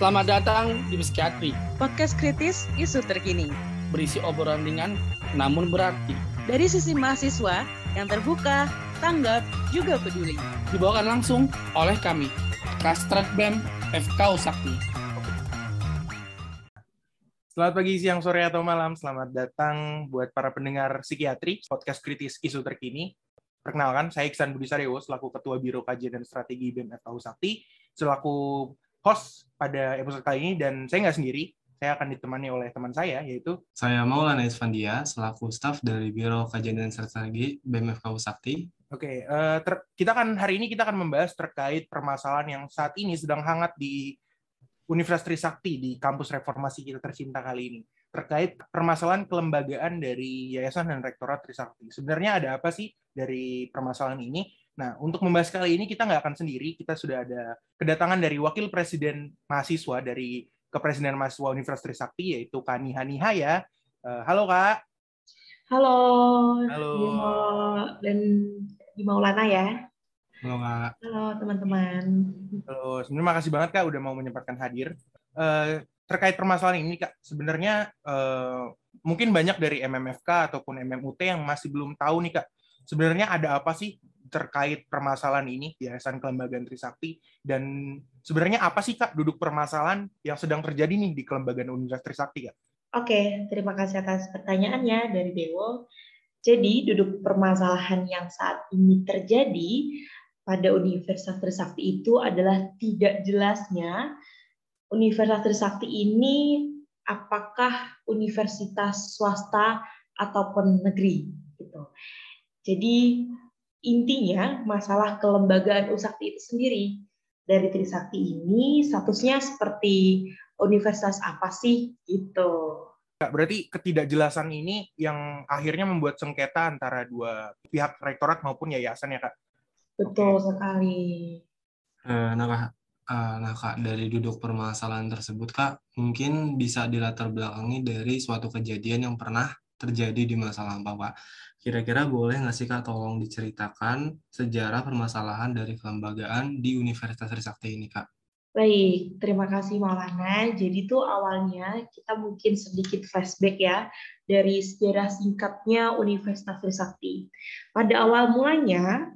Selamat datang di Psikiatri, Podcast kritis isu terkini. berisi obrolan ringan namun berarti. Dari sisi mahasiswa yang terbuka, tanggap, juga peduli. Dibawakan langsung oleh kami, Kastrat BEM FK Sakti. Selamat pagi, siang, sore, atau malam. Selamat datang buat para pendengar psikiatri, podcast kritis isu terkini. Perkenalkan, saya Iksan Budi Saryo, selaku Ketua Biro Kajian dan Strategi BEM FKU Sakti, selaku host pada episode kali ini, dan saya nggak sendiri, saya akan ditemani oleh teman saya, yaitu Saya Maulana Isfandia, selaku staf dari Biro Kajian dan Strategi BMFKU Sakti. Oke, eh, ter- kita kan hari ini kita akan membahas terkait permasalahan yang saat ini sedang hangat di Universitas Trisakti di kampus reformasi kita tercinta kali ini terkait permasalahan kelembagaan dari Yayasan dan Rektorat Trisakti. Sebenarnya ada apa sih dari permasalahan ini? Nah, untuk membahas kali ini kita nggak akan sendiri, kita sudah ada kedatangan dari Wakil Presiden Mahasiswa dari Kepresidenan Mahasiswa Universitas Trisakti yaitu Kani Hanihaya. Eh, halo Kak. Halo, Halo. Bimo dan di Maulana ya. Halo Kak. Halo teman-teman. Halo, sebenarnya makasih banget Kak udah mau menyempatkan hadir. Eh, terkait permasalahan ini Kak, sebenarnya eh, mungkin banyak dari MMFK ataupun MMUT yang masih belum tahu nih Kak, sebenarnya ada apa sih terkait permasalahan ini Yayasan Kelembagaan Trisakti dan sebenarnya apa sih Kak duduk permasalahan yang sedang terjadi nih di Kelembagaan Universitas Trisakti Kak? Oke, terima kasih atas pertanyaannya dari Dewo. Jadi duduk permasalahan yang saat ini terjadi pada Universitas Trisakti itu adalah tidak jelasnya Universitas Trisakti ini apakah universitas swasta ataupun negeri gitu. Jadi intinya masalah kelembagaan Usakti itu sendiri dari Trisakti ini statusnya seperti universitas apa sih gitu. Kak, berarti ketidakjelasan ini yang akhirnya membuat sengketa antara dua pihak rektorat maupun yayasan ya Kak? Betul sekali. Eh, nah, Kak, eh, nah Kak, dari duduk permasalahan tersebut Kak, mungkin bisa dilatar belakangi dari suatu kejadian yang pernah terjadi di masa lampau Kak. Kira-kira boleh nggak sih Kak tolong diceritakan sejarah permasalahan dari kelembagaan di Universitas Trisakti ini Kak? Baik, terima kasih Maulana. Jadi tuh awalnya kita mungkin sedikit flashback ya dari sejarah singkatnya Universitas Trisakti. Pada awal mulanya,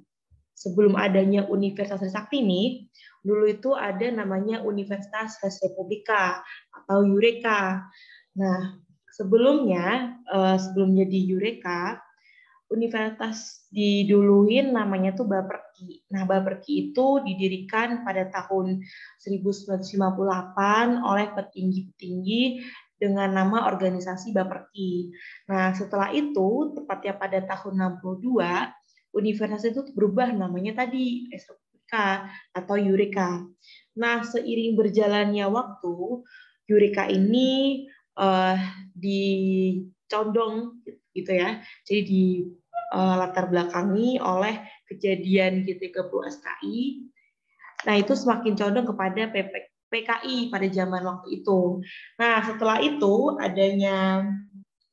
sebelum adanya Universitas Trisakti ini, dulu itu ada namanya Universitas Republika atau Eureka. Nah, sebelumnya, eh, sebelum jadi Eureka, universitas diduluin namanya tuh Baperki. Nah, Baperki itu didirikan pada tahun 1958 oleh petinggi-petinggi dengan nama organisasi Baperki. Nah, setelah itu, tepatnya pada tahun 62, universitas itu berubah namanya tadi Republika atau Eureka. Nah, seiring berjalannya waktu, Eureka ini eh, dicondong gitu ya. Jadi di eh, latar belakangi oleh kejadian GT30 SKI. Nah, itu semakin condong kepada PP, PKI pada zaman waktu itu. Nah, setelah itu adanya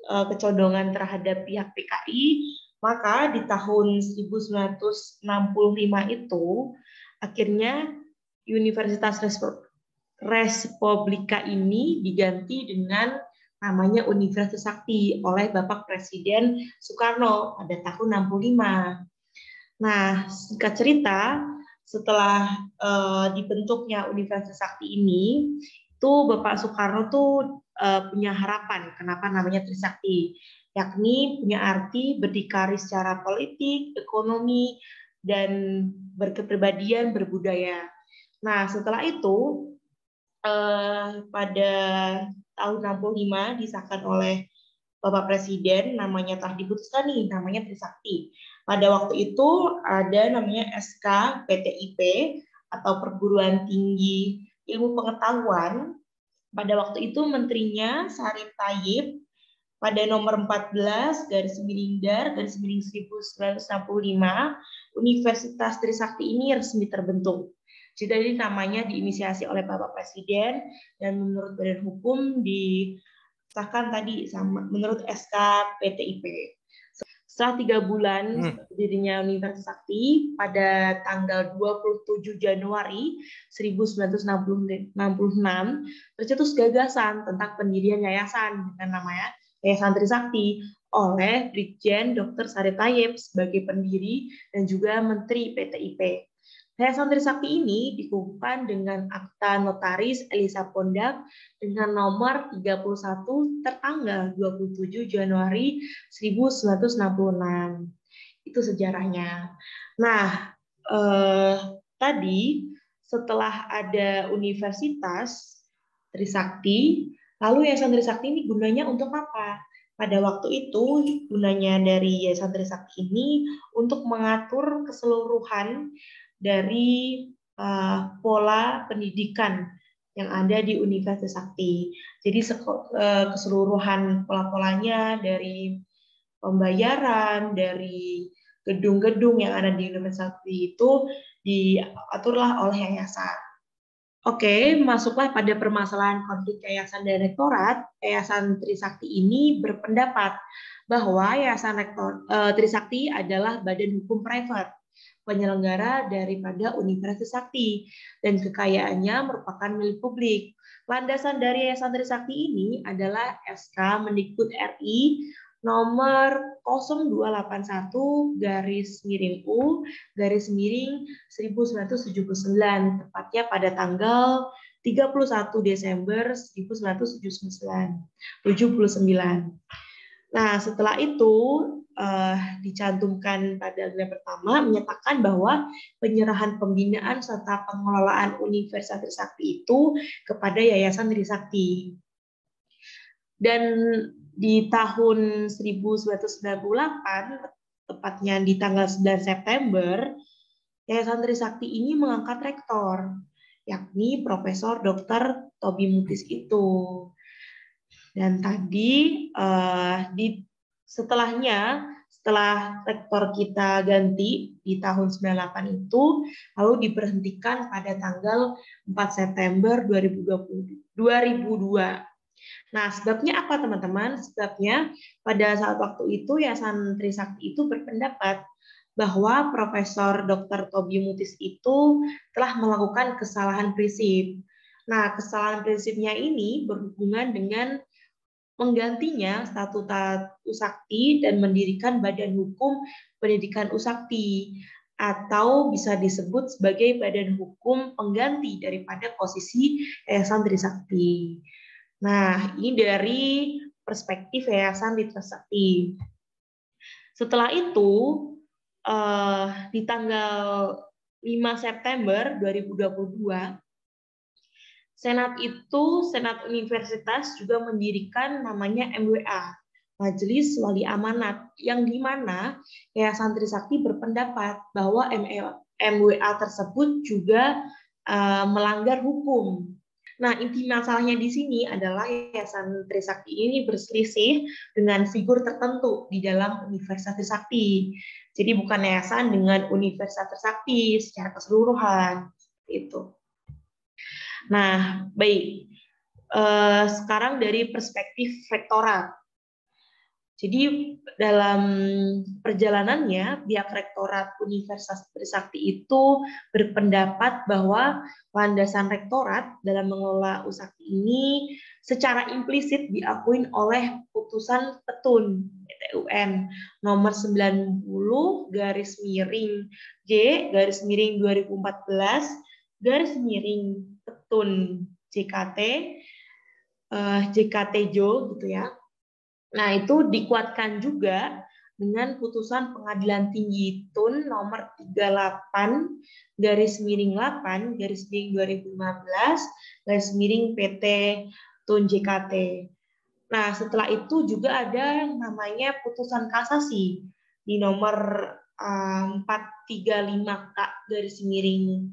eh, kecondongan terhadap pihak PKI, maka di tahun 1965 itu akhirnya Universitas Respublika ini diganti dengan namanya Universitas Sakti oleh Bapak Presiden Soekarno pada tahun 65. Nah, singkat cerita, setelah eh, dibentuknya Universitas Sakti ini, itu Bapak Soekarno tuh eh, punya harapan kenapa namanya Trisakti, yakni punya arti berdikari secara politik, ekonomi, dan berkepribadian, berbudaya. Nah, setelah itu eh, pada tahun 65 disahkan oleh Bapak Presiden namanya telah diputuskan nih namanya Trisakti. Pada waktu itu ada namanya SK PTIP atau Perguruan Tinggi Ilmu Pengetahuan. Pada waktu itu menterinya Sarip Tayyip pada nomor 14 garis miring dar garis miring 1965 Universitas Trisakti ini resmi terbentuk. Jadi namanya diinisiasi oleh Bapak Presiden dan menurut Badan Hukum disahkan tadi sama menurut SK PTIP. setelah tiga bulan Hmm. berdirinya Universitas Sakti pada tanggal 27 Januari 1966 tercetus gagasan tentang pendirian yayasan dengan namanya Yayasan Trisakti oleh Brigjen Dr. Sarip Tayyip sebagai pendiri dan juga Menteri PTIP. Yayasan Trisakti ini dikukuhkan dengan akta notaris Elisa Pondak dengan nomor 31 tertanggal 27 Januari 1966. Itu sejarahnya. Nah, eh, tadi setelah ada Universitas Trisakti, lalu Yayasan Trisakti ini gunanya untuk apa? Pada waktu itu gunanya dari Yayasan Trisakti ini untuk mengatur keseluruhan dari uh, pola pendidikan yang ada di Universitas Sakti. Jadi uh, keseluruhan pola-polanya dari pembayaran, dari gedung-gedung yang ada di Universitas Sakti itu diaturlah oleh yayasan. Oke, masuklah pada permasalahan konflik yayasan dan rektorat. Yayasan Trisakti ini berpendapat bahwa Yayasan Rektor uh, Trisakti adalah badan hukum private penyelenggara daripada Universitas Sakti dan kekayaannya merupakan milik publik. Landasan dari Yayasan Trisakti ini adalah SK Mendikbud RI nomor 0281 garis miring U garis miring 1979 tepatnya pada tanggal 31 Desember 1979. 79. Nah, setelah itu uh, dicantumkan pada agenda pertama menyatakan bahwa penyerahan pembinaan serta pengelolaan Universitas Trisakti itu kepada Yayasan Trisakti. Dan di tahun 1998, tepatnya di tanggal 9 September, Yayasan Trisakti ini mengangkat rektor, yakni Profesor Dr. Tobi Mutis itu. Dan tadi uh, di setelahnya setelah rektor kita ganti di tahun 98 itu lalu diberhentikan pada tanggal 4 September 2020 2002. Nah, sebabnya apa teman-teman? Sebabnya pada saat waktu itu Yayasan Trisakti itu berpendapat bahwa Profesor Dr. Tobi Mutis itu telah melakukan kesalahan prinsip. Nah, kesalahan prinsipnya ini berhubungan dengan menggantinya statuta Usakti dan mendirikan Badan Hukum Pendidikan Usakti atau bisa disebut sebagai badan hukum pengganti daripada posisi Yayasan Trisakti. Nah, ini dari perspektif Yayasan Trisakti. Setelah itu, eh, di tanggal 5 September 2022, Senat itu, Senat Universitas juga mendirikan namanya MWA, Majelis Wali Amanat, yang di mana Yayasan Trisakti berpendapat bahwa MWA tersebut juga uh, melanggar hukum. Nah, inti masalahnya di sini adalah Yayasan Trisakti ini berselisih dengan figur tertentu di dalam Universitas Trisakti. Jadi bukan yayasan dengan Universitas Trisakti secara keseluruhan. Itu. Nah, baik. Uh, sekarang dari perspektif rektorat. Jadi dalam perjalanannya, pihak rektorat Universitas Trisakti itu berpendapat bahwa landasan rektorat dalam mengelola Usakti ini secara implisit diakui oleh putusan Petun PTUN nomor 90 garis miring G garis miring 2014 garis miring Petun JKT uh, JKT Jo gitu ya. Nah, itu dikuatkan juga dengan putusan Pengadilan Tinggi Tun nomor 38 garis miring 8 garis miring 2015 garis miring PT Tun JKT. Nah, setelah itu juga ada namanya putusan kasasi di nomor uh, 435K garis miring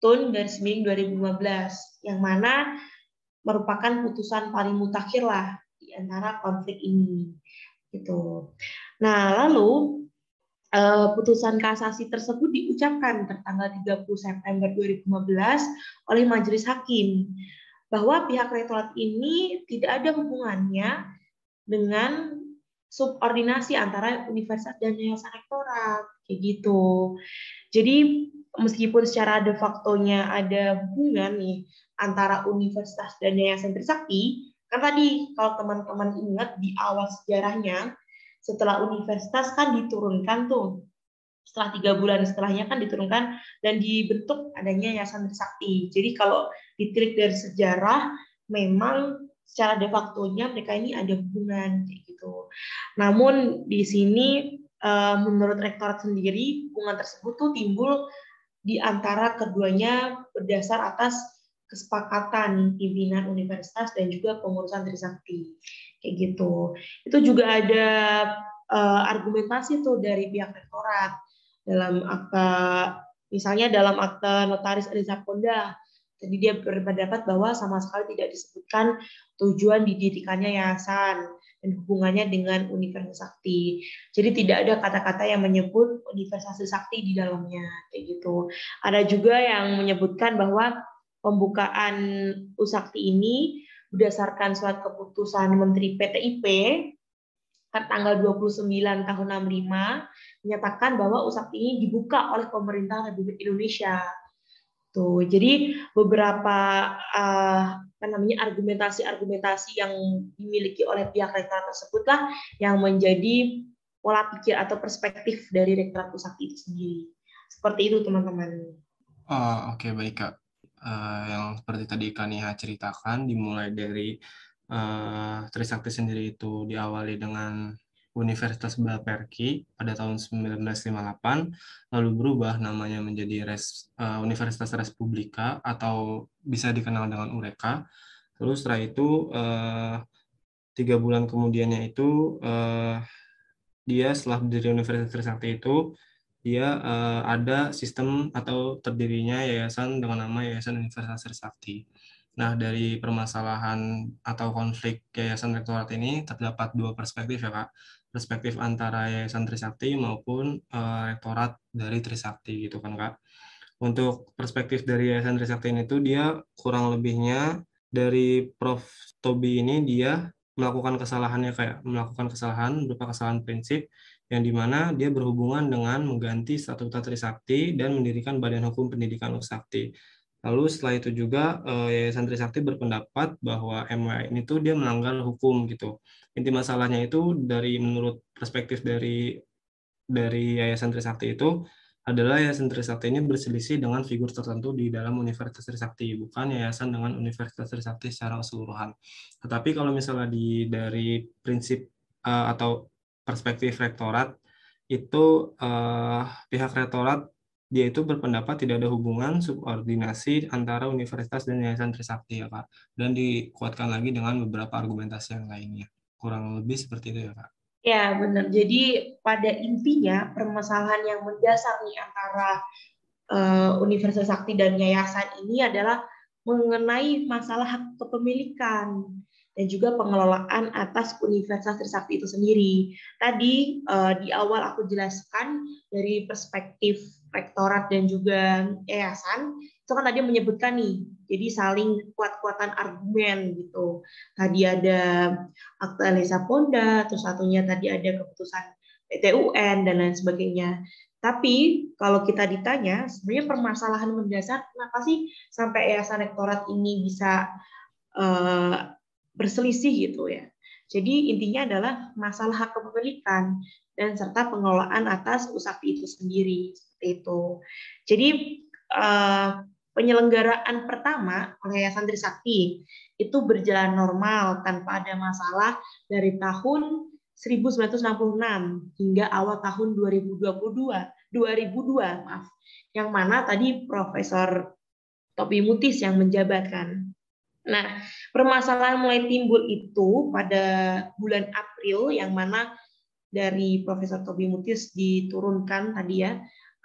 Tun garis miring 2015 yang mana merupakan putusan paling mutakhir lah di antara konflik ini gitu. Nah, lalu uh, putusan kasasi tersebut diucapkan tertanggal 30 September 2015 oleh majelis hakim bahwa pihak rektorat ini tidak ada hubungannya dengan subordinasi antara universitas dan yayasan rektorat kayak gitu. Jadi meskipun secara de facto-nya ada hubungan nih antara universitas dan yayasan Trisakti, kan tadi kalau teman-teman ingat di awal sejarahnya setelah universitas kan diturunkan tuh setelah tiga bulan setelahnya kan diturunkan dan dibentuk adanya Yayasan Trisakti. Jadi kalau ditilik dari sejarah, memang secara de facto-nya mereka ini ada hubungan gitu. Namun di sini eh, menurut rektorat sendiri hubungan tersebut tuh timbul di antara keduanya berdasar atas kesepakatan pimpinan universitas dan juga pengurusan Trisakti. Kayak gitu. Itu juga ada uh, argumentasi tuh dari pihak rektorat dalam akta misalnya dalam akta notaris Elisa Ponda jadi dia berpendapat bahwa sama sekali tidak disebutkan tujuan didirikannya yayasan dan hubungannya dengan Universitas Sakti. Jadi tidak ada kata-kata yang menyebut Universitas Sakti di dalamnya kayak gitu. Ada juga yang menyebutkan bahwa pembukaan Usakti ini berdasarkan surat keputusan Menteri PTIP tanggal 29 tahun 65 menyatakan bahwa USAP ini dibuka oleh pemerintah Republik Indonesia. Tuh, jadi beberapa uh, apa namanya argumentasi-argumentasi yang dimiliki oleh pihak rektorat tersebutlah yang menjadi pola pikir atau perspektif dari rektorat pusat itu sendiri. Seperti itu teman-teman. Oh, oke okay, baik kak. Uh, yang seperti tadi Kaniha ceritakan dimulai dari uh, Trisakti sendiri itu diawali dengan Universitas Baperki pada tahun 1958, lalu berubah namanya menjadi Res, uh, Universitas Respublika atau bisa dikenal dengan UREKA. Lalu setelah itu uh, tiga bulan kemudiannya itu uh, dia setelah berdiri Universitas Trisakti itu dia uh, ada sistem atau terdirinya yayasan dengan nama Yayasan Universitas Trisakti. Nah, dari permasalahan atau konflik Yayasan Rektorat ini terdapat dua perspektif ya, Kak. Perspektif antara Yayasan Trisakti maupun uh, Rektorat dari Trisakti gitu kan, Kak. Untuk perspektif dari Yayasan Trisakti ini tuh dia kurang lebihnya dari Prof. Tobi ini dia melakukan kesalahannya kayak melakukan kesalahan berupa kesalahan prinsip yang di mana dia berhubungan dengan mengganti statuta Trisakti dan mendirikan Badan Hukum Pendidikan Usakti Lalu setelah itu juga uh, Yayasan Trisakti berpendapat bahwa MWA ini tuh dia melanggar hukum gitu. Inti masalahnya itu dari menurut perspektif dari dari Yayasan Trisakti itu adalah Yayasan Trisakti ini berselisih dengan figur tertentu di dalam Universitas Trisakti, bukan yayasan dengan Universitas Trisakti secara keseluruhan. Tetapi kalau misalnya di dari prinsip uh, atau perspektif rektorat itu uh, pihak rektorat dia itu berpendapat tidak ada hubungan subordinasi antara universitas dan yayasan Trisakti ya Kak. Dan dikuatkan lagi dengan beberapa argumentasi yang lainnya. Kurang lebih seperti itu ya Kak. Ya benar. Jadi pada intinya permasalahan yang mendasar nih antara uh, Universitas Sakti dan yayasan ini adalah mengenai masalah hak kepemilikan dan juga pengelolaan atas Universitas Trisakti itu sendiri. Tadi uh, di awal aku jelaskan dari perspektif rektorat dan juga yayasan itu kan tadi menyebutkan nih jadi saling kuat-kuatan argumen gitu. Tadi ada akta Elisa Ponda terus satunya tadi ada keputusan PTUN dan lain sebagainya. Tapi kalau kita ditanya sebenarnya permasalahan mendasar kenapa sih sampai yayasan rektorat ini bisa uh, berselisih gitu ya? Jadi intinya adalah masalah hak kepemilikan dan serta pengelolaan atas usaha itu sendiri itu. Jadi uh, penyelenggaraan pertama Yayasan Trisakti itu berjalan normal tanpa ada masalah dari tahun 1966 hingga awal tahun 2022 2002 maaf yang mana tadi Profesor Topi Mutis yang menjabatkan. Nah, permasalahan mulai timbul itu pada bulan April yang mana dari Profesor Tobi Mutis diturunkan tadi ya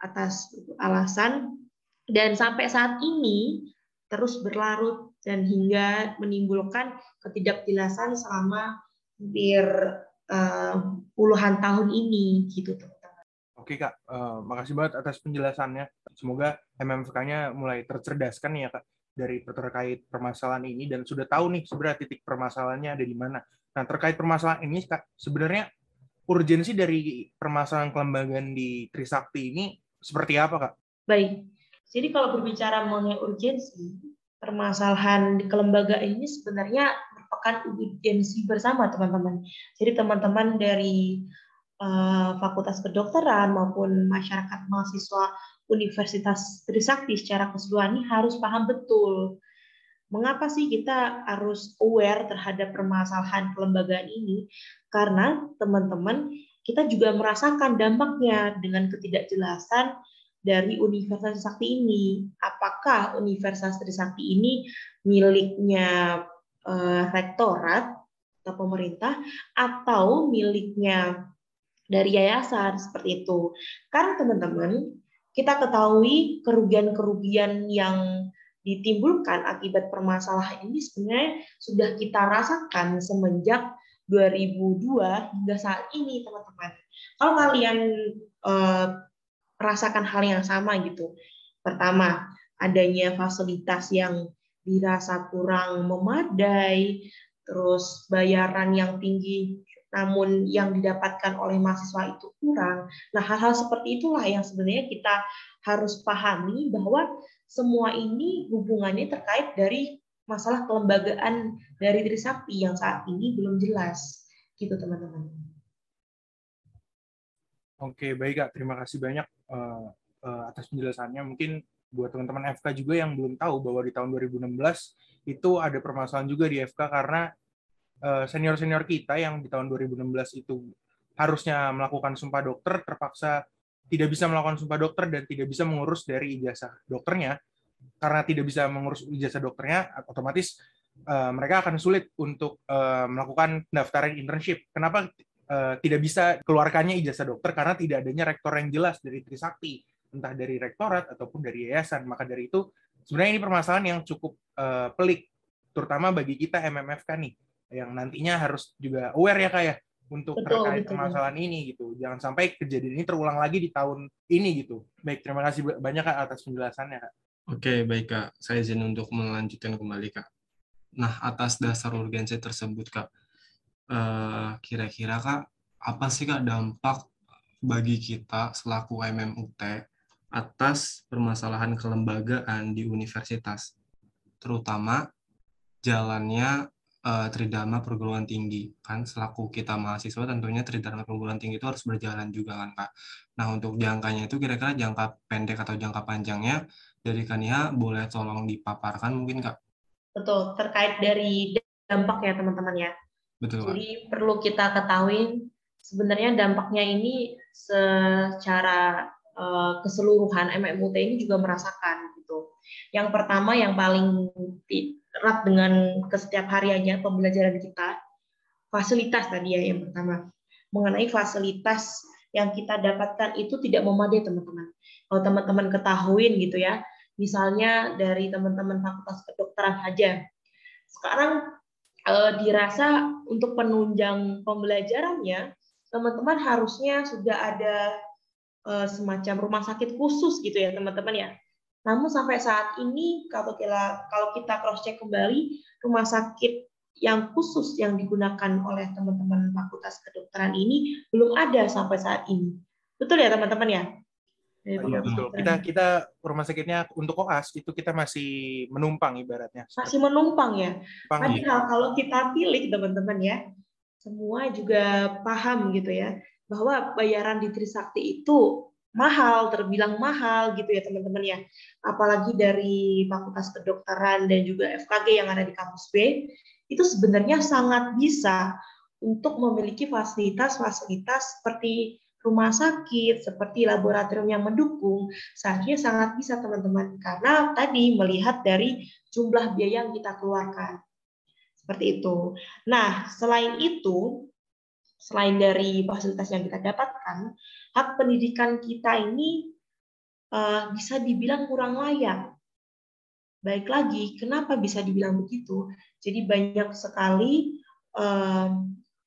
atas alasan dan sampai saat ini terus berlarut dan hingga menimbulkan ketidakjelasan selama hampir uh, puluhan tahun ini gitu teman-teman. Oke kak, uh, makasih banget atas penjelasannya. Semoga MMFK-nya mulai tercerdaskan ya kak dari terkait permasalahan ini dan sudah tahu nih sebenarnya titik permasalahannya ada di mana. Nah terkait permasalahan ini kak sebenarnya urgensi dari permasalahan kelembagaan di Trisakti ini seperti apa, Kak? Baik. Jadi kalau berbicara mengenai urgensi, permasalahan di kelembagaan ini sebenarnya merupakan urgensi bersama teman-teman. Jadi teman-teman dari uh, Fakultas Kedokteran maupun masyarakat mahasiswa Universitas Trisakti secara keseluruhan ini harus paham betul mengapa sih kita harus aware terhadap permasalahan kelembagaan ini? Karena teman-teman kita juga merasakan dampaknya dengan ketidakjelasan dari Universitas Trisakti ini. Apakah Universitas Trisakti ini miliknya eh, rektorat atau pemerintah atau miliknya dari yayasan seperti itu. Karena teman-teman, kita ketahui kerugian-kerugian yang ditimbulkan akibat permasalahan ini sebenarnya sudah kita rasakan semenjak 2002 hingga saat ini teman-teman. Kalau kalian eh, rasakan hal yang sama gitu. Pertama, adanya fasilitas yang dirasa kurang memadai, terus bayaran yang tinggi namun yang didapatkan oleh mahasiswa itu kurang. Nah, hal-hal seperti itulah yang sebenarnya kita harus pahami bahwa semua ini hubungannya terkait dari masalah kelembagaan dari Trisakti yang saat ini belum jelas. Gitu teman-teman. Oke, baik Kak. Terima kasih banyak uh, uh, atas penjelasannya. Mungkin buat teman-teman FK juga yang belum tahu bahwa di tahun 2016 itu ada permasalahan juga di FK karena uh, senior-senior kita yang di tahun 2016 itu harusnya melakukan sumpah dokter terpaksa tidak bisa melakukan sumpah dokter dan tidak bisa mengurus dari ijazah dokternya karena tidak bisa mengurus ijazah dokternya otomatis uh, mereka akan sulit untuk uh, melakukan pendaftaran internship. Kenapa uh, tidak bisa keluarkannya ijazah dokter karena tidak adanya rektor yang jelas dari Trisakti, entah dari rektorat ataupun dari yayasan. Maka dari itu sebenarnya ini permasalahan yang cukup uh, pelik terutama bagi kita MMFK nih yang nantinya harus juga aware ya kayak untuk betul, terkait betul. permasalahan ini gitu. Jangan sampai kejadian ini terulang lagi di tahun ini gitu. Baik, terima kasih banyak Kak atas penjelasannya Kak. Oke, baik Kak. Saya izin untuk melanjutkan kembali Kak. Nah, atas dasar urgensi tersebut Kak, eh, kira-kira Kak, apa sih Kak dampak bagi kita selaku MMUT atas permasalahan kelembagaan di universitas, terutama jalannya uh, tridharma perguruan tinggi kan selaku kita mahasiswa tentunya tridharma perguruan tinggi itu harus berjalan juga kan kak. Nah untuk jangkanya itu kira-kira jangka pendek atau jangka panjangnya dari Kania boleh tolong dipaparkan mungkin kak? Betul terkait dari dampak ya teman-teman ya. Betul. Jadi kak. perlu kita ketahui sebenarnya dampaknya ini secara uh, keseluruhan MMUT ini juga merasakan gitu. Yang pertama yang paling erat dengan kesetiap hariannya pembelajaran kita, fasilitas tadi ya yang pertama. Mengenai fasilitas yang kita dapatkan itu tidak memadai teman-teman. Kalau teman-teman ketahuin gitu ya, misalnya dari teman-teman fakultas kedokteran saja. Sekarang eh, dirasa untuk penunjang pembelajarannya, teman-teman harusnya sudah ada eh, semacam rumah sakit khusus gitu ya teman-teman ya namun sampai saat ini kalau kita kalau kita cross check kembali rumah sakit yang khusus yang digunakan oleh teman-teman Fakultas Kedokteran ini belum ada sampai saat ini. Betul ya teman-teman ya? Iya betul. Kita kita rumah sakitnya untuk koas itu kita masih menumpang ibaratnya. Masih menumpang ya. Padahal ya. kalau kita pilih teman-teman ya, semua juga paham gitu ya bahwa bayaran di Trisakti itu mahal, terbilang mahal gitu ya teman-teman ya. Apalagi dari Fakultas Kedokteran dan juga FKG yang ada di kampus B, itu sebenarnya sangat bisa untuk memiliki fasilitas-fasilitas seperti rumah sakit, seperti laboratorium yang mendukung, seharusnya sangat bisa teman-teman. Karena tadi melihat dari jumlah biaya yang kita keluarkan. Seperti itu. Nah, selain itu, selain dari fasilitas yang kita dapatkan, hak pendidikan kita ini uh, bisa dibilang kurang layak. Baik lagi, kenapa bisa dibilang begitu? Jadi banyak sekali uh,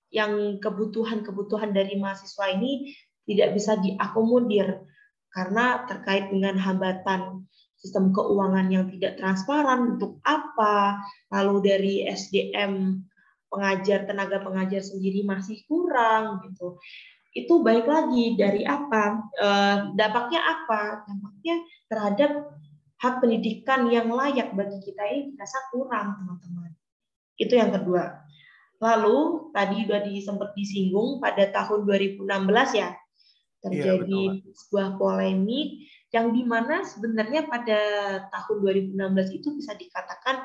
yang kebutuhan-kebutuhan dari mahasiswa ini tidak bisa diakomodir karena terkait dengan hambatan sistem keuangan yang tidak transparan untuk apa, lalu dari SDM pengajar tenaga pengajar sendiri masih kurang gitu. Itu baik lagi dari apa? Eh, dampaknya apa? Dampaknya terhadap hak pendidikan yang layak bagi kita ini dirasa kurang teman-teman. Itu yang kedua. Lalu tadi sudah sempat disinggung pada tahun 2016 ya terjadi ya, sebuah polemik yang di mana sebenarnya pada tahun 2016 itu bisa dikatakan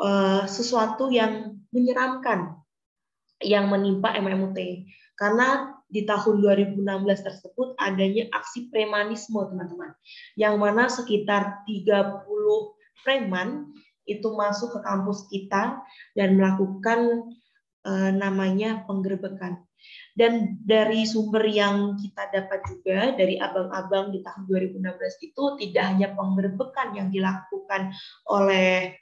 uh, sesuatu yang menyeramkan yang menimpa MMUT karena di tahun 2016 tersebut adanya aksi premanisme teman-teman. Yang mana sekitar 30 preman itu masuk ke kampus kita dan melakukan uh, namanya penggerbekan dan dari sumber yang kita dapat juga dari abang-abang di tahun 2016 itu tidak hanya penggerbekan yang dilakukan oleh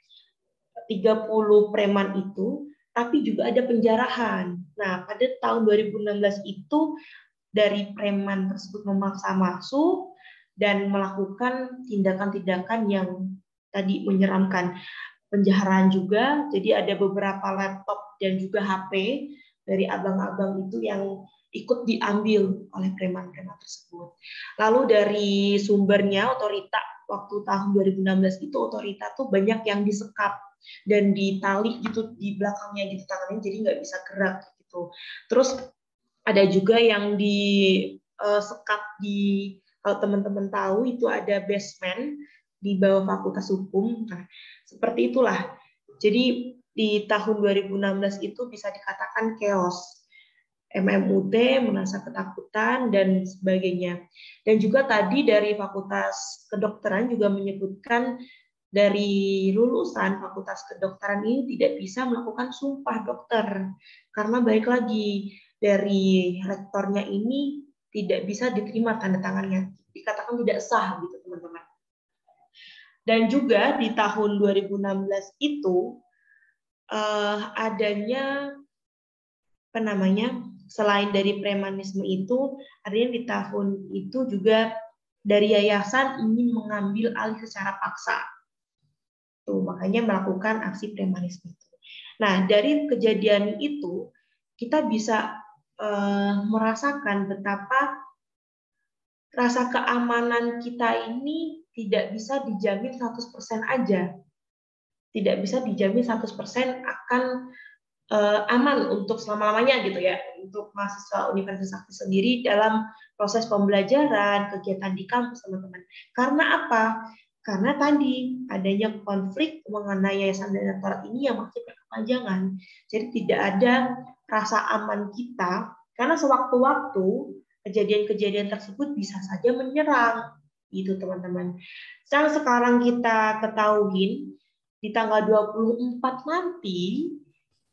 30 preman itu, tapi juga ada penjarahan. Nah, pada tahun 2016 itu dari preman tersebut memaksa masuk dan melakukan tindakan-tindakan yang tadi menyeramkan. Penjarahan juga, jadi ada beberapa laptop dan juga HP dari abang-abang itu yang ikut diambil oleh preman-preman tersebut. Lalu dari sumbernya otorita waktu tahun 2016 itu otorita tuh banyak yang disekap dan ditali gitu di belakangnya gitu tangannya jadi nggak bisa gerak gitu. Terus ada juga yang di uh, sekap di kalau teman-teman tahu itu ada basement di bawah Fakultas Hukum. Nah, seperti itulah. Jadi di tahun 2016 itu bisa dikatakan chaos. MMUT merasa ketakutan dan sebagainya. Dan juga tadi dari Fakultas Kedokteran juga menyebutkan dari lulusan Fakultas Kedokteran ini tidak bisa melakukan sumpah dokter. Karena baik lagi dari rektornya ini tidak bisa diterima tanda tangannya. Dikatakan tidak sah gitu teman-teman. Dan juga di tahun 2016 itu uh, adanya apa namanya selain dari premanisme itu artinya di tahun itu juga dari yayasan ingin mengambil alih secara paksa. Tuh makanya melakukan aksi premanisme itu. Nah dari kejadian itu kita bisa uh, merasakan betapa rasa keamanan kita ini tidak bisa dijamin 100% aja tidak bisa dijamin 100% akan uh, aman untuk selama-lamanya gitu ya untuk mahasiswa Universitas Sakti sendiri dalam proses pembelajaran, kegiatan di kampus teman-teman. Karena apa? Karena tadi adanya konflik mengenai yayasan dan rektorat ini yang masih berkepanjangan. Jadi tidak ada rasa aman kita karena sewaktu-waktu kejadian-kejadian tersebut bisa saja menyerang itu teman-teman. Yang sekarang kita ketahui di tanggal 24 nanti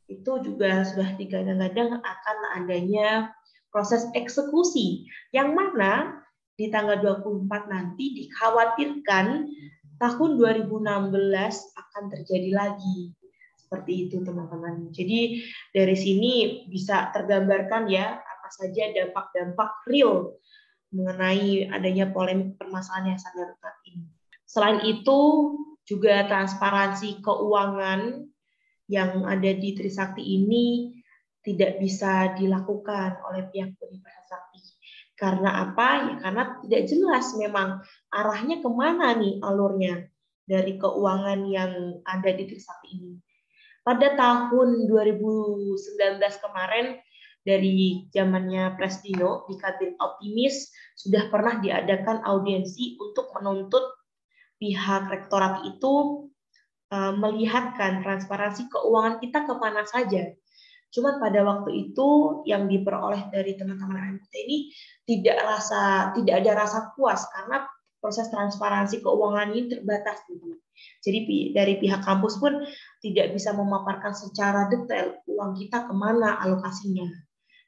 itu juga sudah digadang-gadang akan adanya proses eksekusi yang mana di tanggal 24 nanti dikhawatirkan tahun 2016 akan terjadi lagi seperti itu teman-teman. Jadi dari sini bisa tergambarkan ya apa saja dampak-dampak real mengenai adanya polemik permasalahan yang sangat ini. Selain itu juga transparansi keuangan yang ada di Trisakti ini tidak bisa dilakukan oleh pihak Universitas Sakti. Karena apa? Ya karena tidak jelas memang arahnya ke mana nih alurnya dari keuangan yang ada di Trisakti ini. Pada tahun 2019 kemarin, dari zamannya Presdino di Kabin Optimis sudah pernah diadakan audiensi untuk menuntut pihak rektorat itu uh, melihatkan transparansi keuangan kita ke mana saja. Cuma pada waktu itu yang diperoleh dari teman-teman MPT ini tidak rasa tidak ada rasa puas karena proses transparansi keuangan ini terbatas teman Jadi dari pihak kampus pun tidak bisa memaparkan secara detail uang kita ke mana alokasinya.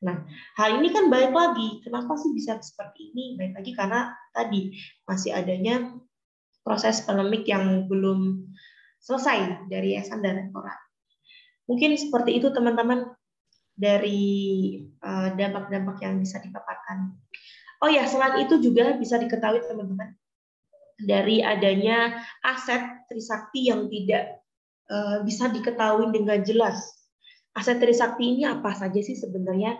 Nah, hal ini kan baik lagi. Kenapa sih bisa seperti ini? Baik lagi karena tadi masih adanya proses polemik yang belum selesai dari yayasan dan rektorat. Mungkin seperti itu teman-teman dari eh, dampak-dampak yang bisa dipaparkan. Oh ya, selain itu juga bisa diketahui teman-teman dari adanya aset Trisakti yang tidak eh, bisa diketahui dengan jelas aset Trisakti ini apa saja sih sebenarnya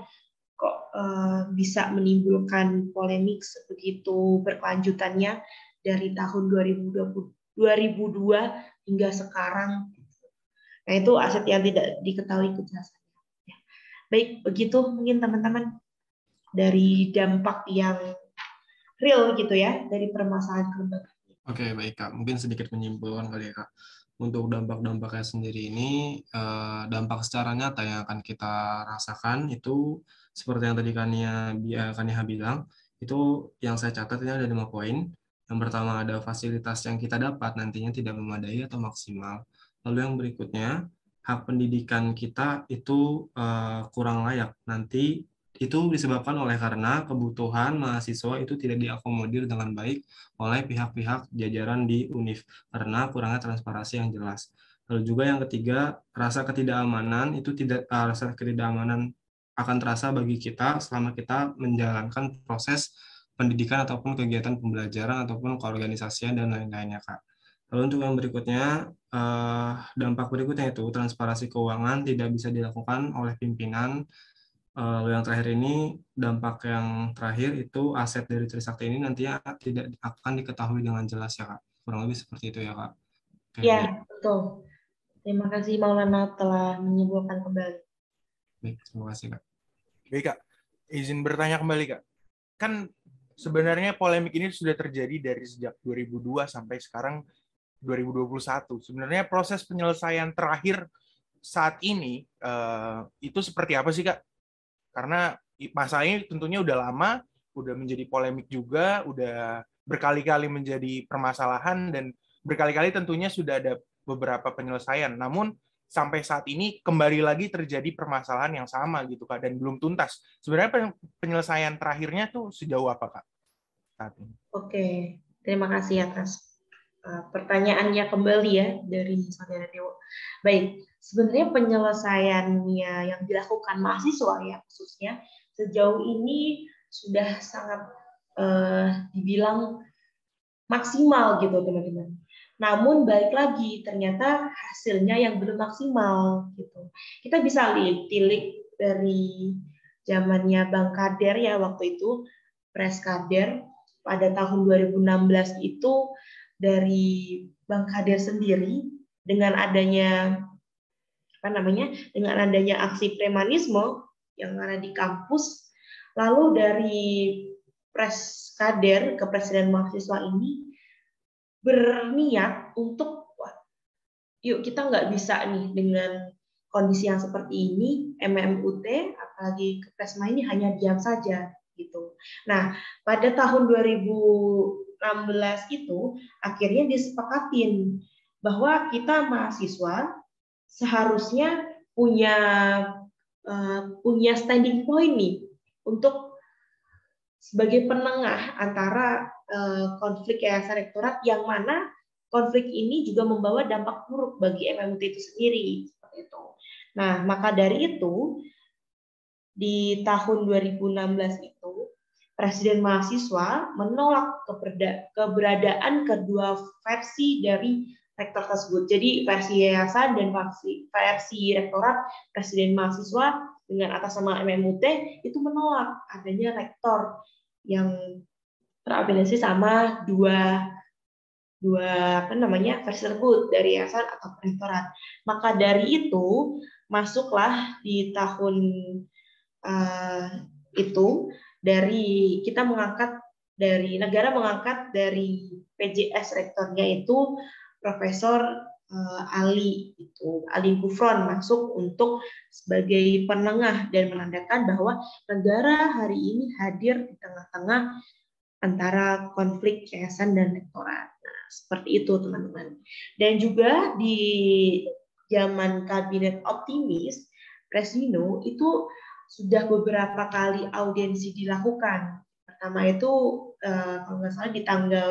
kok uh, bisa menimbulkan polemik begitu berkelanjutannya dari tahun 2020 2002 hingga sekarang. Nah, itu aset yang tidak diketahui kejelasannya. Ya. Baik, begitu mungkin teman-teman dari dampak yang real gitu ya dari permasalahan kelembagaan. Oke, baik Kak. Mungkin sedikit menyimpulkan kali ya Kak untuk dampak-dampaknya sendiri ini eh, dampak secara nyata yang akan kita rasakan itu seperti yang tadi Kania Kania bilang itu yang saya catat ini ada lima poin. Yang pertama ada fasilitas yang kita dapat nantinya tidak memadai atau maksimal. Lalu yang berikutnya hak pendidikan kita itu uh, kurang layak. Nanti itu disebabkan oleh karena kebutuhan mahasiswa itu tidak diakomodir dengan baik oleh pihak-pihak jajaran di UNIF karena kurangnya transparansi yang jelas. Lalu juga yang ketiga, rasa ketidakamanan itu tidak uh, rasa ketidakamanan akan terasa bagi kita selama kita menjalankan proses pendidikan ataupun kegiatan pembelajaran ataupun keorganisasian dan lain-lainnya, Kak. Lalu untuk yang berikutnya, uh, dampak berikutnya itu transparansi keuangan tidak bisa dilakukan oleh pimpinan Lalu yang terakhir ini dampak yang terakhir itu aset dari Trisakti ini nantinya tidak akan diketahui dengan jelas ya kak. Kurang lebih seperti itu ya kak. Iya betul. Terima kasih Maulana telah menyimpulkan kembali. Baik, terima kasih kak. Baik kak, izin bertanya kembali kak. Kan sebenarnya polemik ini sudah terjadi dari sejak 2002 sampai sekarang 2021. Sebenarnya proses penyelesaian terakhir saat ini uh, itu seperti apa sih kak? karena masalah ini tentunya udah lama, udah menjadi polemik juga, udah berkali-kali menjadi permasalahan dan berkali-kali tentunya sudah ada beberapa penyelesaian. Namun sampai saat ini kembali lagi terjadi permasalahan yang sama gitu kak dan belum tuntas. Sebenarnya penyelesaian terakhirnya tuh sejauh apa kak saat ini? Oke, terima kasih atas uh, pertanyaannya kembali ya dari saudara Dewo. Baik, sebenarnya penyelesaiannya yang dilakukan mahasiswa ya khususnya sejauh ini sudah sangat uh, dibilang maksimal gitu teman-teman. Namun balik lagi ternyata hasilnya yang belum maksimal gitu. Kita bisa lihat tilik dari zamannya Bang Kader ya waktu itu Pres Kader pada tahun 2016 itu dari Bang Kader sendiri dengan adanya apa namanya dengan adanya aksi premanisme yang ada di kampus lalu dari pres kader ke presiden mahasiswa ini berniat untuk wah, yuk kita nggak bisa nih dengan kondisi yang seperti ini MMUT apalagi ke Presma ini hanya diam saja gitu. Nah, pada tahun 2016 itu akhirnya disepakatin bahwa kita mahasiswa seharusnya punya uh, punya standing point nih untuk sebagai penengah antara uh, konflik yayasan rektorat yang mana konflik ini juga membawa dampak buruk bagi MMT itu sendiri. Nah, maka dari itu di tahun 2016 itu Presiden mahasiswa menolak keberadaan kedua versi dari rektor tersebut. Jadi versi yayasan dan versi, versi rektorat presiden mahasiswa dengan atas nama MMUT itu menolak adanya rektor yang terafiliasi sama dua dua apa namanya versi tersebut dari yayasan atau rektorat. Maka dari itu masuklah di tahun uh, itu dari kita mengangkat dari negara mengangkat dari PJS rektornya itu Profesor uh, Ali itu Ali Gufron masuk untuk sebagai penengah dan menandakan bahwa negara hari ini hadir di tengah-tengah antara konflik yayasan dan rektorat. Nah, seperti itu teman-teman. Dan juga di zaman kabinet optimis, Presino itu sudah beberapa kali audiensi dilakukan. Pertama itu eh, kalau nggak salah di tanggal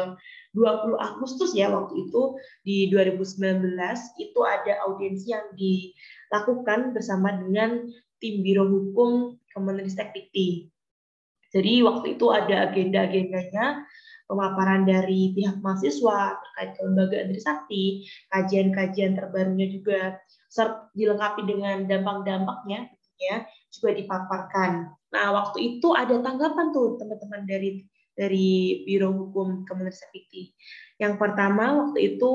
20 Agustus ya waktu itu di 2019 itu ada audiensi yang dilakukan bersama dengan tim Biro Hukum Kemenristek Dikti. Jadi waktu itu ada agenda-agendanya pemaparan dari pihak mahasiswa terkait kelembagaan Trisakti, kajian-kajian terbarunya juga dilengkapi dengan dampak-dampaknya ya juga dipaparkan. Nah, waktu itu ada tanggapan tuh teman-teman dari dari Biro Hukum Kementerian Sekti. Yang pertama waktu itu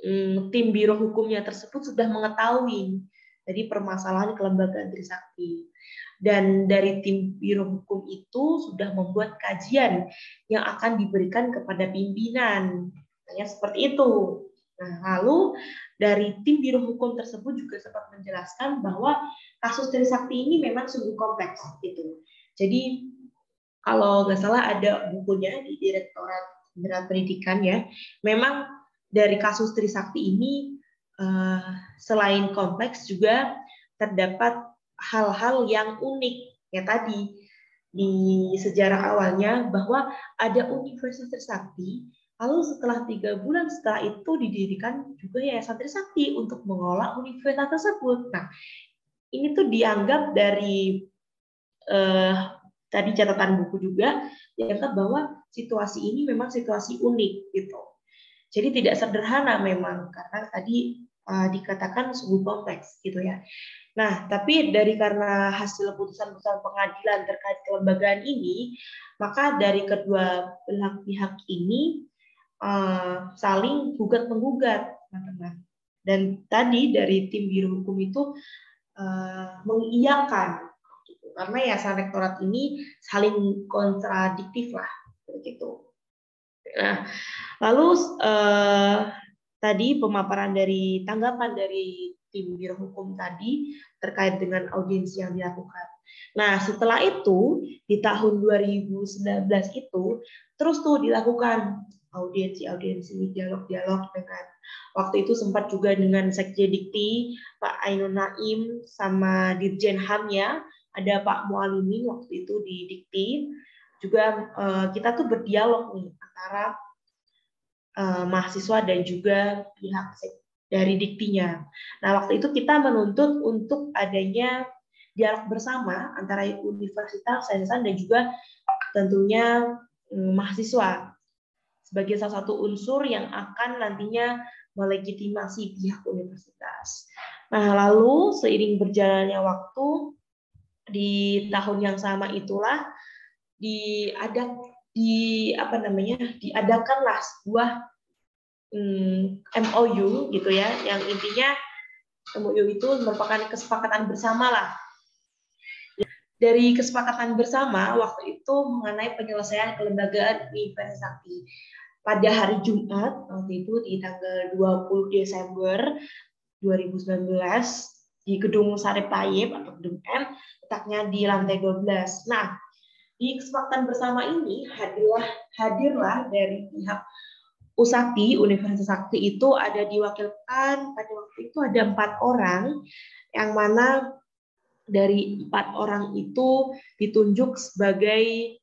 hmm, tim Biro Hukumnya tersebut sudah mengetahui dari permasalahan kelembagaan Trisakti. Dan dari tim Biro Hukum itu sudah membuat kajian yang akan diberikan kepada pimpinan. Nah, seperti itu. Nah, lalu dari tim Biro Hukum tersebut juga sempat menjelaskan bahwa kasus Trisakti ini memang sungguh kompleks gitu. Jadi kalau nggak salah ada bukunya di Direktorat Jenderal Pendidikan ya. Memang dari kasus Trisakti ini uh, selain kompleks juga terdapat hal-hal yang unik ya tadi di sejarah awalnya bahwa ada Universitas Trisakti Lalu setelah tiga bulan setelah itu didirikan juga Yayasan Trisakti untuk mengelola universitas tersebut. Nah, ini tuh dianggap dari eh, tadi catatan buku juga dianggap bahwa situasi ini memang situasi unik gitu. Jadi tidak sederhana memang karena tadi uh, dikatakan sungguh kompleks gitu ya. Nah, tapi dari karena hasil putusan-putusan pengadilan terkait kelembagaan ini, maka dari kedua belah pihak ini uh, saling gugat menggugat teman-teman dan tadi dari tim biro hukum itu uh, mengiyakan gitu. karena ya rektorat ini saling kontradiktif lah begitu. Nah lalu uh, tadi pemaparan dari tanggapan dari tim biro hukum tadi terkait dengan audiensi yang dilakukan. Nah, setelah itu di tahun 2019 itu terus tuh dilakukan audiensi-audiensi dialog-dialog dengan waktu itu sempat juga dengan Sekje Dikti Pak Ainun Naim sama Dirjen HAM ya. Ada Pak Mualimi waktu itu di Dikti. Juga uh, kita tuh berdialog nih antara uh, mahasiswa dan juga pihak dari diktinya. Nah waktu itu kita menuntut untuk adanya dialog bersama antara universitas, yayasan dan juga tentunya um, mahasiswa sebagai salah satu unsur yang akan nantinya melegitimasi pihak universitas. Nah, lalu seiring berjalannya waktu di tahun yang sama itulah diadak di apa namanya diadakanlah sebuah hmm, MOU gitu ya yang intinya MOU itu merupakan kesepakatan bersama lah dari kesepakatan bersama waktu itu mengenai penyelesaian kelembagaan Universitas pada hari Jumat waktu itu di tanggal 20 Desember 2019 di Gedung Sarip Tayyip atau Gedung M, letaknya di lantai 12. Nah, di kesempatan bersama ini hadirlah hadirlah dari pihak Usakti Universitas Sakti itu ada diwakilkan pada waktu itu ada empat orang yang mana dari empat orang itu ditunjuk sebagai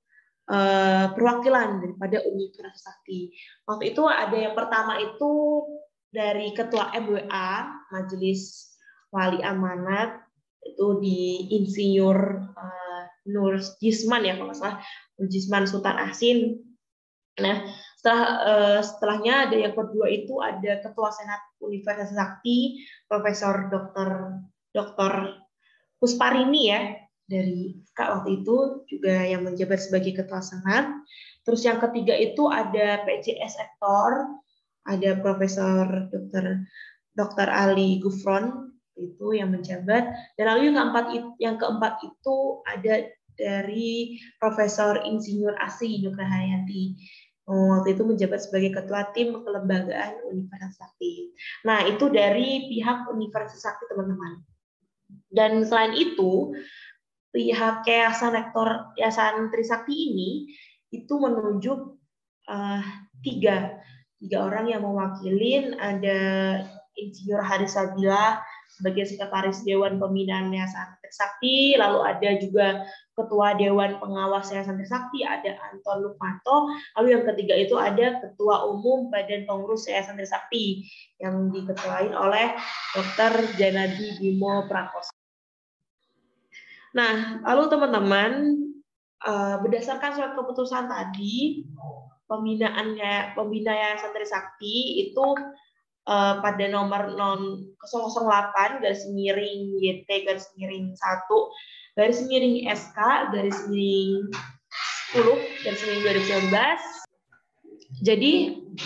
Eh, perwakilan daripada Universitas Sakti. Waktu itu ada yang pertama itu dari Ketua MWA Majelis Wali Amanat itu di Insinyur uh, Nur Jisman ya kalau salah Jisman Sultan Asin. Nah setelah uh, setelahnya ada yang kedua itu ada Ketua Senat Universitas Sakti Profesor Dr. Dr. Pusparini ya dari Kak waktu itu juga yang menjabat sebagai ketua senat. Terus yang ketiga itu ada PJS Ektor, ada Profesor Dr. Dr. Ali Gufron itu yang menjabat. Dan lalu yang keempat yang keempat itu ada dari Profesor Insinyur Asi Nugrahayanti. Oh, waktu itu menjabat sebagai ketua tim kelembagaan Universitas Sakti. Nah, itu dari pihak Universitas Sakti, teman-teman. Dan selain itu, pihak Yayasan Rektor Yayasan Trisakti ini itu menunjuk uh, tiga tiga orang yang mewakilin ada Insinyur Haris Sabila sebagai sekretaris Dewan Pembinaan Yayasan Trisakti, lalu ada juga Ketua Dewan Pengawas Yayasan Trisakti, ada Anton Lukmanto, lalu yang ketiga itu ada Ketua Umum Badan Pengurus Yayasan Trisakti yang diketuain oleh Dr. Janadi Bimo Prakoso. Nah, lalu teman-teman, uh, berdasarkan surat keputusan tadi, pembinaannya pembina Yayasan Trisakti itu uh, pada nomor non 008 garis miring YT garis miring 1 garis miring SK garis miring 10 garis miring 2019 jadi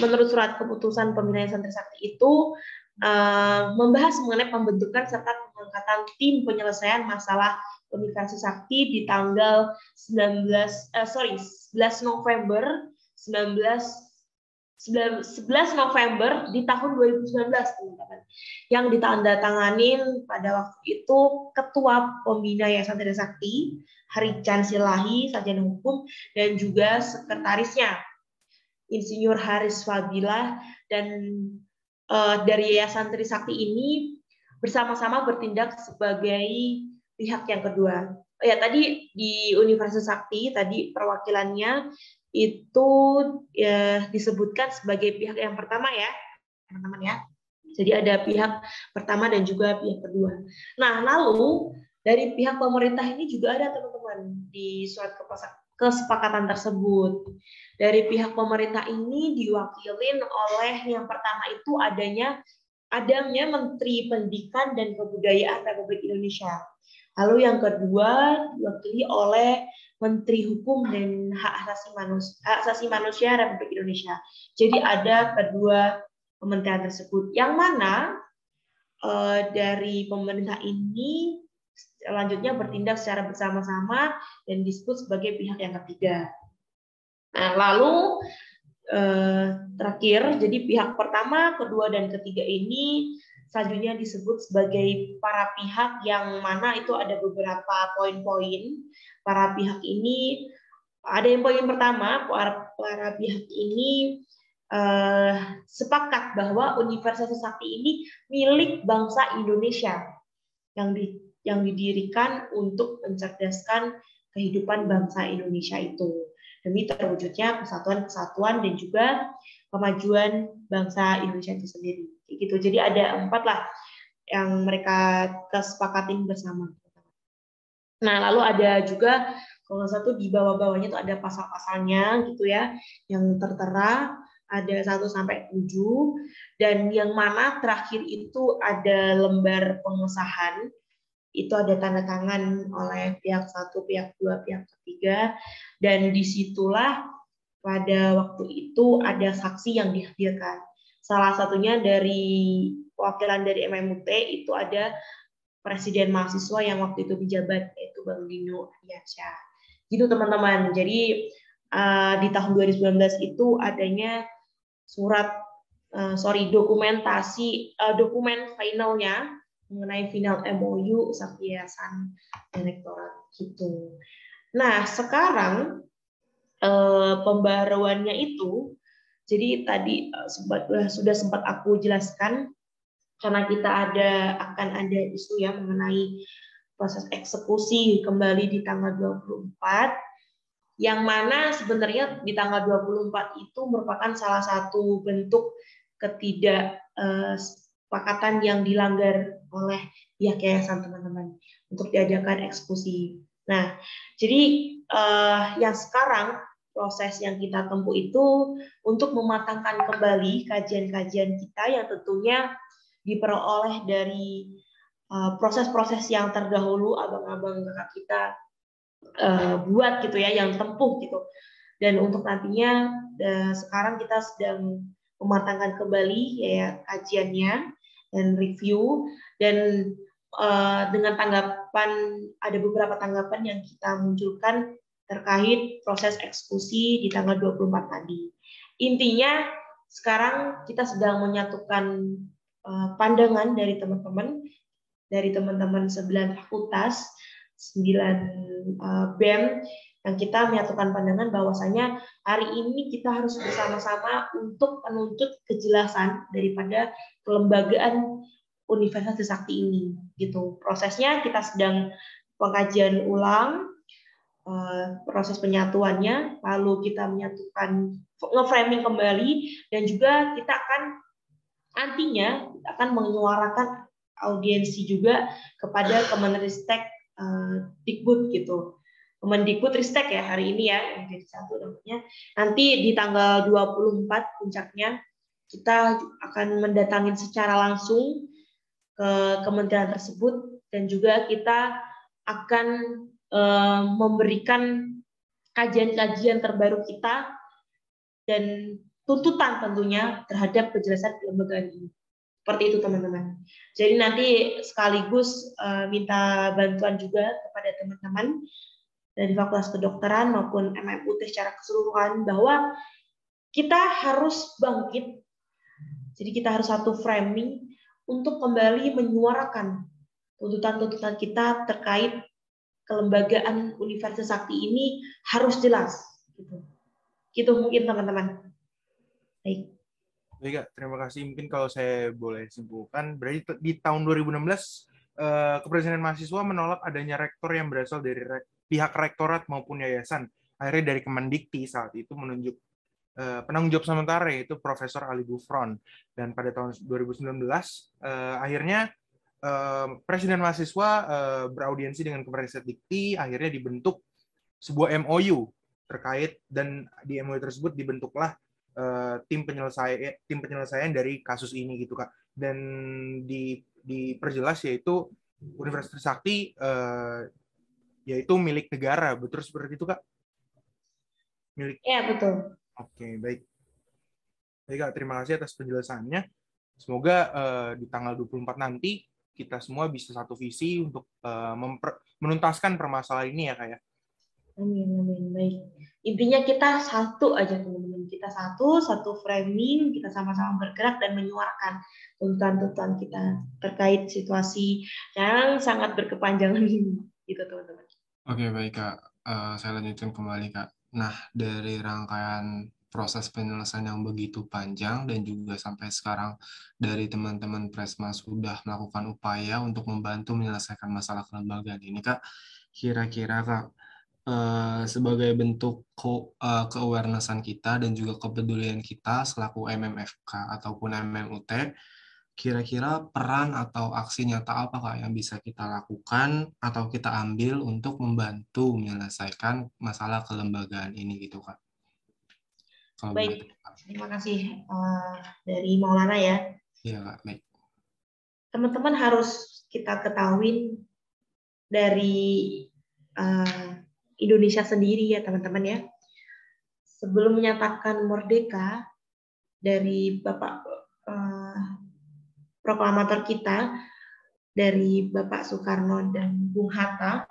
menurut surat keputusan pembinaan Yayasan Trisakti itu uh, membahas mengenai pembentukan serta pengangkatan tim penyelesaian masalah Universitas Sakti di tanggal 19 uh, eh, sorry 11 November 19 11 November di tahun 2019 teman-teman. Yang ditandatanganin pada waktu itu ketua pembina Yayasan Trisakti Harican Silahi sarjana hukum dan juga sekretarisnya Insinyur Haris Fabila dan uh, dari Yayasan Trisakti ini bersama-sama bertindak sebagai pihak yang kedua. Ya tadi di Universitas Sakti tadi perwakilannya itu ya disebutkan sebagai pihak yang pertama ya, teman-teman ya. Jadi ada pihak pertama dan juga pihak kedua. Nah, lalu dari pihak pemerintah ini juga ada teman-teman di surat kesepakatan tersebut. Dari pihak pemerintah ini diwakilin oleh yang pertama itu adanya adanya Menteri Pendidikan dan Kebudayaan Republik Indonesia. Lalu yang kedua diwakili oleh Menteri Hukum dan Hak Asasi Manusia, Hak Asasi Manusia Republik Indonesia. Jadi ada kedua kementerian tersebut. Yang mana uh, dari pemerintah ini selanjutnya bertindak secara bersama-sama dan disebut sebagai pihak yang ketiga. Nah, lalu eh, terakhir, jadi pihak pertama, kedua, dan ketiga ini selanjutnya disebut sebagai para pihak yang mana itu ada beberapa poin-poin para pihak ini ada yang poin pertama para, para pihak ini eh, sepakat bahwa Universitas Sakti ini milik bangsa Indonesia yang di, yang didirikan untuk mencerdaskan kehidupan bangsa Indonesia itu demi terwujudnya kesatuan-kesatuan dan juga kemajuan bangsa Indonesia itu sendiri. Gitu. Jadi ada empat lah yang mereka kesepakatin bersama. Nah, lalu ada juga kalau satu di bawah-bawahnya itu ada pasal-pasalnya gitu ya, yang tertera ada 1 sampai 7 dan yang mana terakhir itu ada lembar pengesahan itu ada tanda tangan oleh pihak satu, pihak dua, pihak ketiga dan di situlah pada waktu itu ada saksi yang dihadirkan. Salah satunya dari wakilan dari MMUT itu ada presiden mahasiswa yang waktu itu dijabat yaitu Bang Dino Ardiansyah. Gitu teman-teman. Jadi uh, di tahun 2019 itu adanya surat uh, sorry dokumentasi uh, dokumen finalnya mengenai final MOU Yayasan Direktorat gitu. Nah, sekarang eh, pembaruannya itu jadi tadi uh, sudah sempat aku jelaskan karena kita ada akan ada isu ya mengenai proses eksekusi kembali di tanggal 24 yang mana sebenarnya di tanggal 24 itu merupakan salah satu bentuk ketidaksepakatan yang dilanggar oleh pihak yayasan teman-teman untuk diadakan eksekusi. Nah, jadi uh, yang sekarang proses yang kita tempuh itu untuk mematangkan kembali kajian-kajian kita yang tentunya diperoleh dari eh, proses-proses yang terdahulu abang-abang kakak kita uh, buat gitu ya, yang tempuh gitu. Dan untuk nantinya uh, sekarang kita sedang mematangkan kembali ya kajiannya dan review dan uh, dengan tanggapan ada beberapa tanggapan yang kita munculkan terkait proses eksekusi di tanggal 24 tadi. Intinya sekarang kita sedang menyatukan Eh, pandangan dari teman-teman dari teman-teman sembilan fakultas, sembilan uh, BEM yang kita menyatukan pandangan bahwasanya hari ini kita harus bersama-sama untuk menuntut kejelasan daripada kelembagaan Universitas Sakti ini gitu. Prosesnya kita sedang pengkajian ulang proses penyatuannya, lalu kita menyatukan nge-framing kembali dan juga kita akan nantinya akan menyuarakan audiensi juga kepada Kemenristek uh, Dikbud gitu Kemendikbudristek ya hari ini ya yang jadi satu namanya. Nanti di tanggal 24 puncaknya kita akan mendatangi secara langsung ke kementerian tersebut dan juga kita akan eh, memberikan kajian-kajian terbaru kita dan tuntutan tentunya terhadap kejelasan kelembagaan ini. Seperti itu teman-teman. Jadi nanti sekaligus uh, minta bantuan juga kepada teman-teman dari Fakultas Kedokteran maupun MMUT secara keseluruhan bahwa kita harus bangkit. Jadi kita harus satu framing untuk kembali menyuarakan tuntutan-tuntutan kita terkait kelembagaan Universitas Sakti ini harus jelas. Gitu, gitu mungkin teman-teman. Baik. Baik. Terima kasih. Mungkin kalau saya boleh simpulkan, berarti di tahun 2016 eh, Kepresidenan Mahasiswa menolak adanya rektor yang berasal dari re pihak rektorat maupun yayasan. Akhirnya dari Kemendikti saat itu menunjuk eh, penanggung jawab sementara yaitu Profesor Ali Gufron. Dan pada tahun 2019 eh, akhirnya Presiden Mahasiswa eh, beraudiensi dengan Kepresidenan Dikti, akhirnya dibentuk sebuah MOU terkait dan di MOU tersebut dibentuklah uh, tim penyelesaian tim penyelesaian dari kasus ini gitu kak. Dan di diperjelas yaitu Universitas Sakti uh, yaitu milik negara. Betul seperti itu kak? Milik ya betul. Oke baik. Baik kak terima kasih atas penjelasannya. Semoga uh, di tanggal 24 nanti kita semua bisa satu visi untuk uh, menuntaskan permasalahan ini ya kak ya Amin, amin. Baik. Intinya kita satu aja teman-teman. Kita satu, satu framing, kita sama-sama bergerak dan menyuarakan tuntutan-tuntutan kita terkait situasi yang sangat berkepanjangan ini. Gitu teman-teman. Oke, baik Kak. Uh, saya lanjutkan kembali Kak. Nah, dari rangkaian proses penyelesaian yang begitu panjang dan juga sampai sekarang dari teman-teman Presma sudah melakukan upaya untuk membantu menyelesaikan masalah kelembagaan ini Kak. Kira-kira Kak, uh, sebagai bentuk ko, uh, ke-awarenessan kita dan juga kepedulian kita selaku MMFK ataupun MMUT, kira-kira peran atau aksi nyata apa Kak yang bisa kita lakukan atau kita ambil untuk membantu menyelesaikan masalah kelembagaan ini gitu Kak? Kalau baik, begitu, terima kasih uh, dari Maulana ya. Iya Kak, baik. Teman-teman harus kita ketahui dari uh, Indonesia sendiri ya teman-teman ya. Sebelum menyatakan merdeka dari Bapak uh, proklamator kita dari Bapak Soekarno dan Bung Hatta,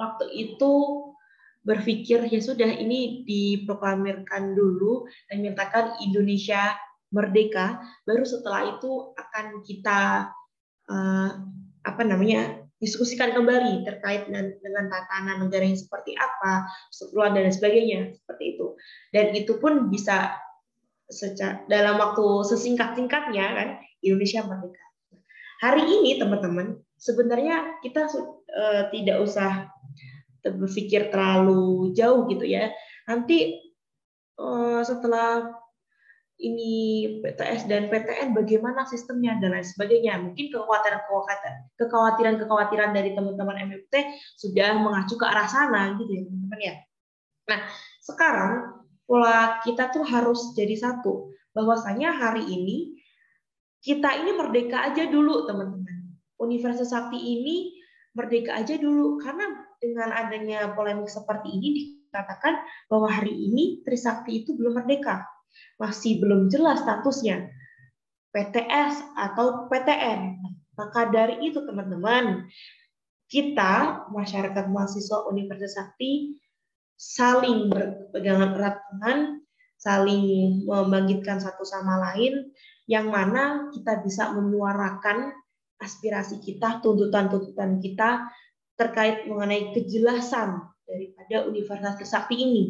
waktu itu berpikir ya sudah ini diproklamirkan dulu dan menyatakan Indonesia merdeka, baru setelah itu akan kita uh, apa namanya diskusikan kembali terkait dengan, dengan tatanan negara yang seperti apa, keseluruhan dan sebagainya seperti itu. Dan itu pun bisa secara, dalam waktu sesingkat-singkatnya kan Indonesia merdeka. Hari ini teman-teman sebenarnya kita uh, tidak usah berpikir terlalu jauh gitu ya. Nanti uh, setelah ini PTS dan PTN bagaimana sistemnya dan lain sebagainya. Mungkin kekhawatiran-kekhawatiran dari teman-teman MFT sudah mengacu ke arah sana gitu ya teman-teman ya. Nah, sekarang pola kita tuh harus jadi satu. Bahwasanya hari ini kita ini merdeka aja dulu teman-teman. Universitas Sakti ini merdeka aja dulu karena dengan adanya polemik seperti ini dikatakan bahwa hari ini Trisakti itu belum merdeka masih belum jelas statusnya PTS atau PTN. Maka dari itu teman-teman, kita masyarakat mahasiswa Universitas Sakti saling berpegangan erat tangan, saling membangkitkan satu sama lain, yang mana kita bisa menyuarakan aspirasi kita, tuntutan-tuntutan kita terkait mengenai kejelasan daripada Universitas Sakti ini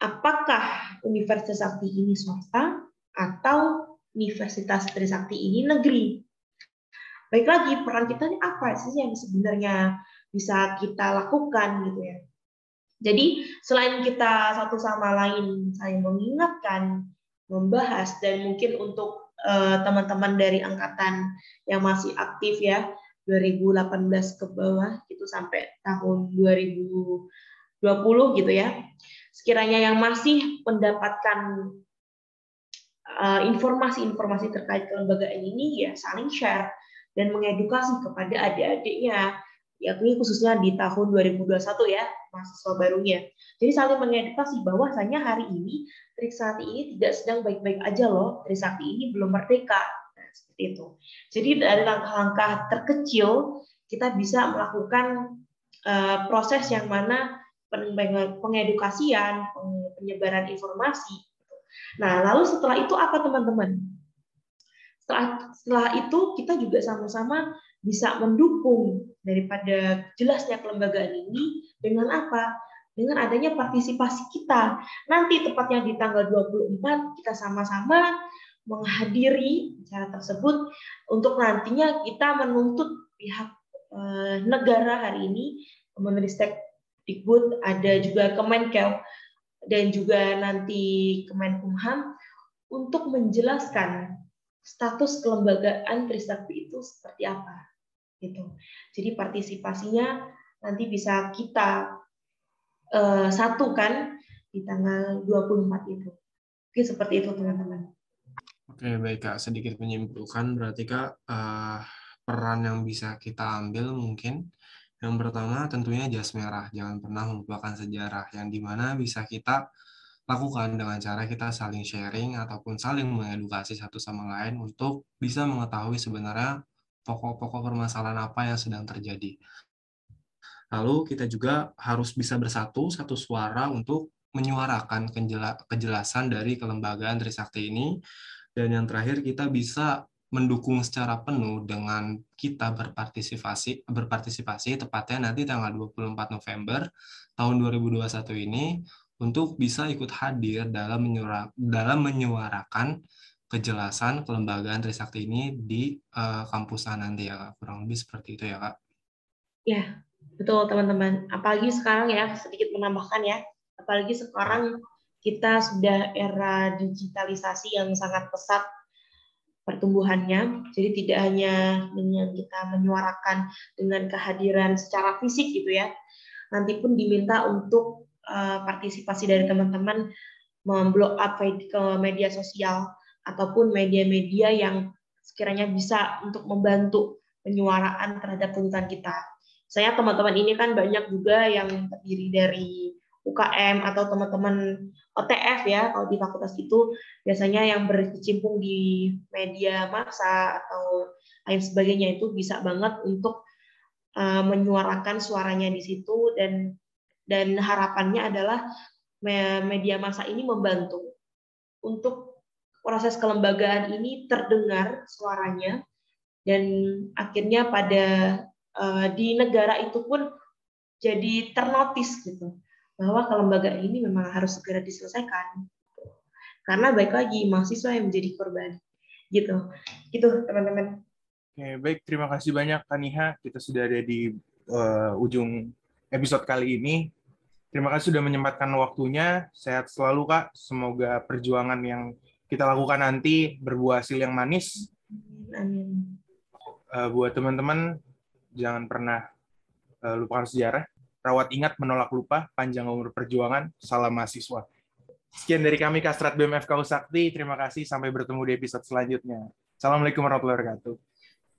apakah Universitas Sakti ini swasta atau Universitas Trisakti ini negeri. Baik lagi peran kita ini apa sih yang sebenarnya bisa kita lakukan gitu ya. Jadi selain kita satu sama lain saling mengingatkan, membahas dan mungkin untuk eh, teman-teman uh, dari angkatan yang masih aktif ya 2018 ke bawah gitu sampai tahun 2020 gitu ya. Sekiranya yang masih mendapatkan uh, informasi-informasi terkait kelembagaan ini ya saling share dan mengedukasi kepada adik-adiknya yakni khususnya di tahun 2021 ya mahasiswa barunya. Jadi saling mengedukasi bahwasanya hari ini Trisakti ini tidak sedang baik-baik aja loh. Trisakti ini belum merdeka. Itu. Jadi dari langkah-langkah terkecil kita bisa melakukan uh, proses yang mana pengedukasian, penyebaran informasi. Nah, lalu setelah itu apa teman-teman? Setelah, setelah itu kita juga sama-sama bisa mendukung daripada jelasnya kelembagaan ini dengan apa? Dengan adanya partisipasi kita. Nanti tepatnya di tanggal 24 kita sama-sama menghadiri acara tersebut untuk nantinya kita menuntut pihak eh, negara hari ini Kemenristek Dikbud, ada juga Kemenkel dan juga nanti Kemenkumham untuk menjelaskan status kelembagaan Trisakti itu seperti apa gitu. Jadi partisipasinya nanti bisa kita uh, satukan di tanggal 24 itu. Oke, seperti itu teman-teman. Oke, baik Kak. Sedikit menyimpulkan berarti Kak uh, peran yang bisa kita ambil mungkin yang pertama tentunya jas merah, jangan pernah melupakan sejarah yang di mana bisa kita lakukan dengan cara kita saling sharing ataupun saling mengedukasi satu sama lain untuk bisa mengetahui sebenarnya pokok-pokok permasalahan apa yang sedang terjadi. Lalu kita juga harus bisa bersatu satu suara untuk menyuarakan kejelasan dari kelembagaan Trisakti ini. Dan yang terakhir kita bisa mendukung secara penuh dengan kita berpartisipasi berpartisipasi tepatnya nanti tanggal 24 November tahun 2021 ini untuk bisa ikut hadir dalam menyuara, dalam menyuarakan kejelasan kelembagaan Trisakti ini di uh, kampus nanti ya Kak. Kurang lebih seperti itu ya Kak. Ya, betul teman-teman. Apalagi sekarang ya, sedikit menambahkan ya. Apalagi sekarang kita sudah era digitalisasi yang sangat pesat pertumbuhannya. Jadi tidak hanya dengan kita menyuarakan dengan kehadiran secara fisik gitu ya. Nanti pun diminta untuk uh, partisipasi dari teman-teman memblow up ke media sosial ataupun media-media yang sekiranya bisa untuk membantu penyuaraan terhadap tuntutan kita. Saya teman-teman ini kan banyak juga yang terdiri dari UKM atau teman-teman OTF ya kalau di fakultas itu biasanya yang berkecimpung di media massa atau lain sebagainya itu bisa banget untuk uh, menyuarakan suaranya di situ dan dan harapannya adalah media massa ini membantu untuk proses kelembagaan ini terdengar suaranya dan akhirnya pada uh, di negara itu pun jadi ternotis gitu bahwa kelembagaan ini memang harus segera diselesaikan. Karena baik lagi mahasiswa yang menjadi korban. Gitu. Gitu teman-teman. Oke, baik. Terima kasih banyak Kaniha kita sudah ada di uh, ujung episode kali ini. Terima kasih sudah menyempatkan waktunya. Sehat selalu kak. Semoga perjuangan yang kita lakukan nanti berbuah hasil yang manis. Amin. Uh, buat teman-teman, jangan pernah uh, lupakan sejarah. Rawat ingat menolak lupa, panjang umur perjuangan, salam mahasiswa. Sekian dari kami Kastrat BMFK Sakti. Terima kasih. Sampai bertemu di episode selanjutnya. Assalamualaikum warahmatullahi wabarakatuh.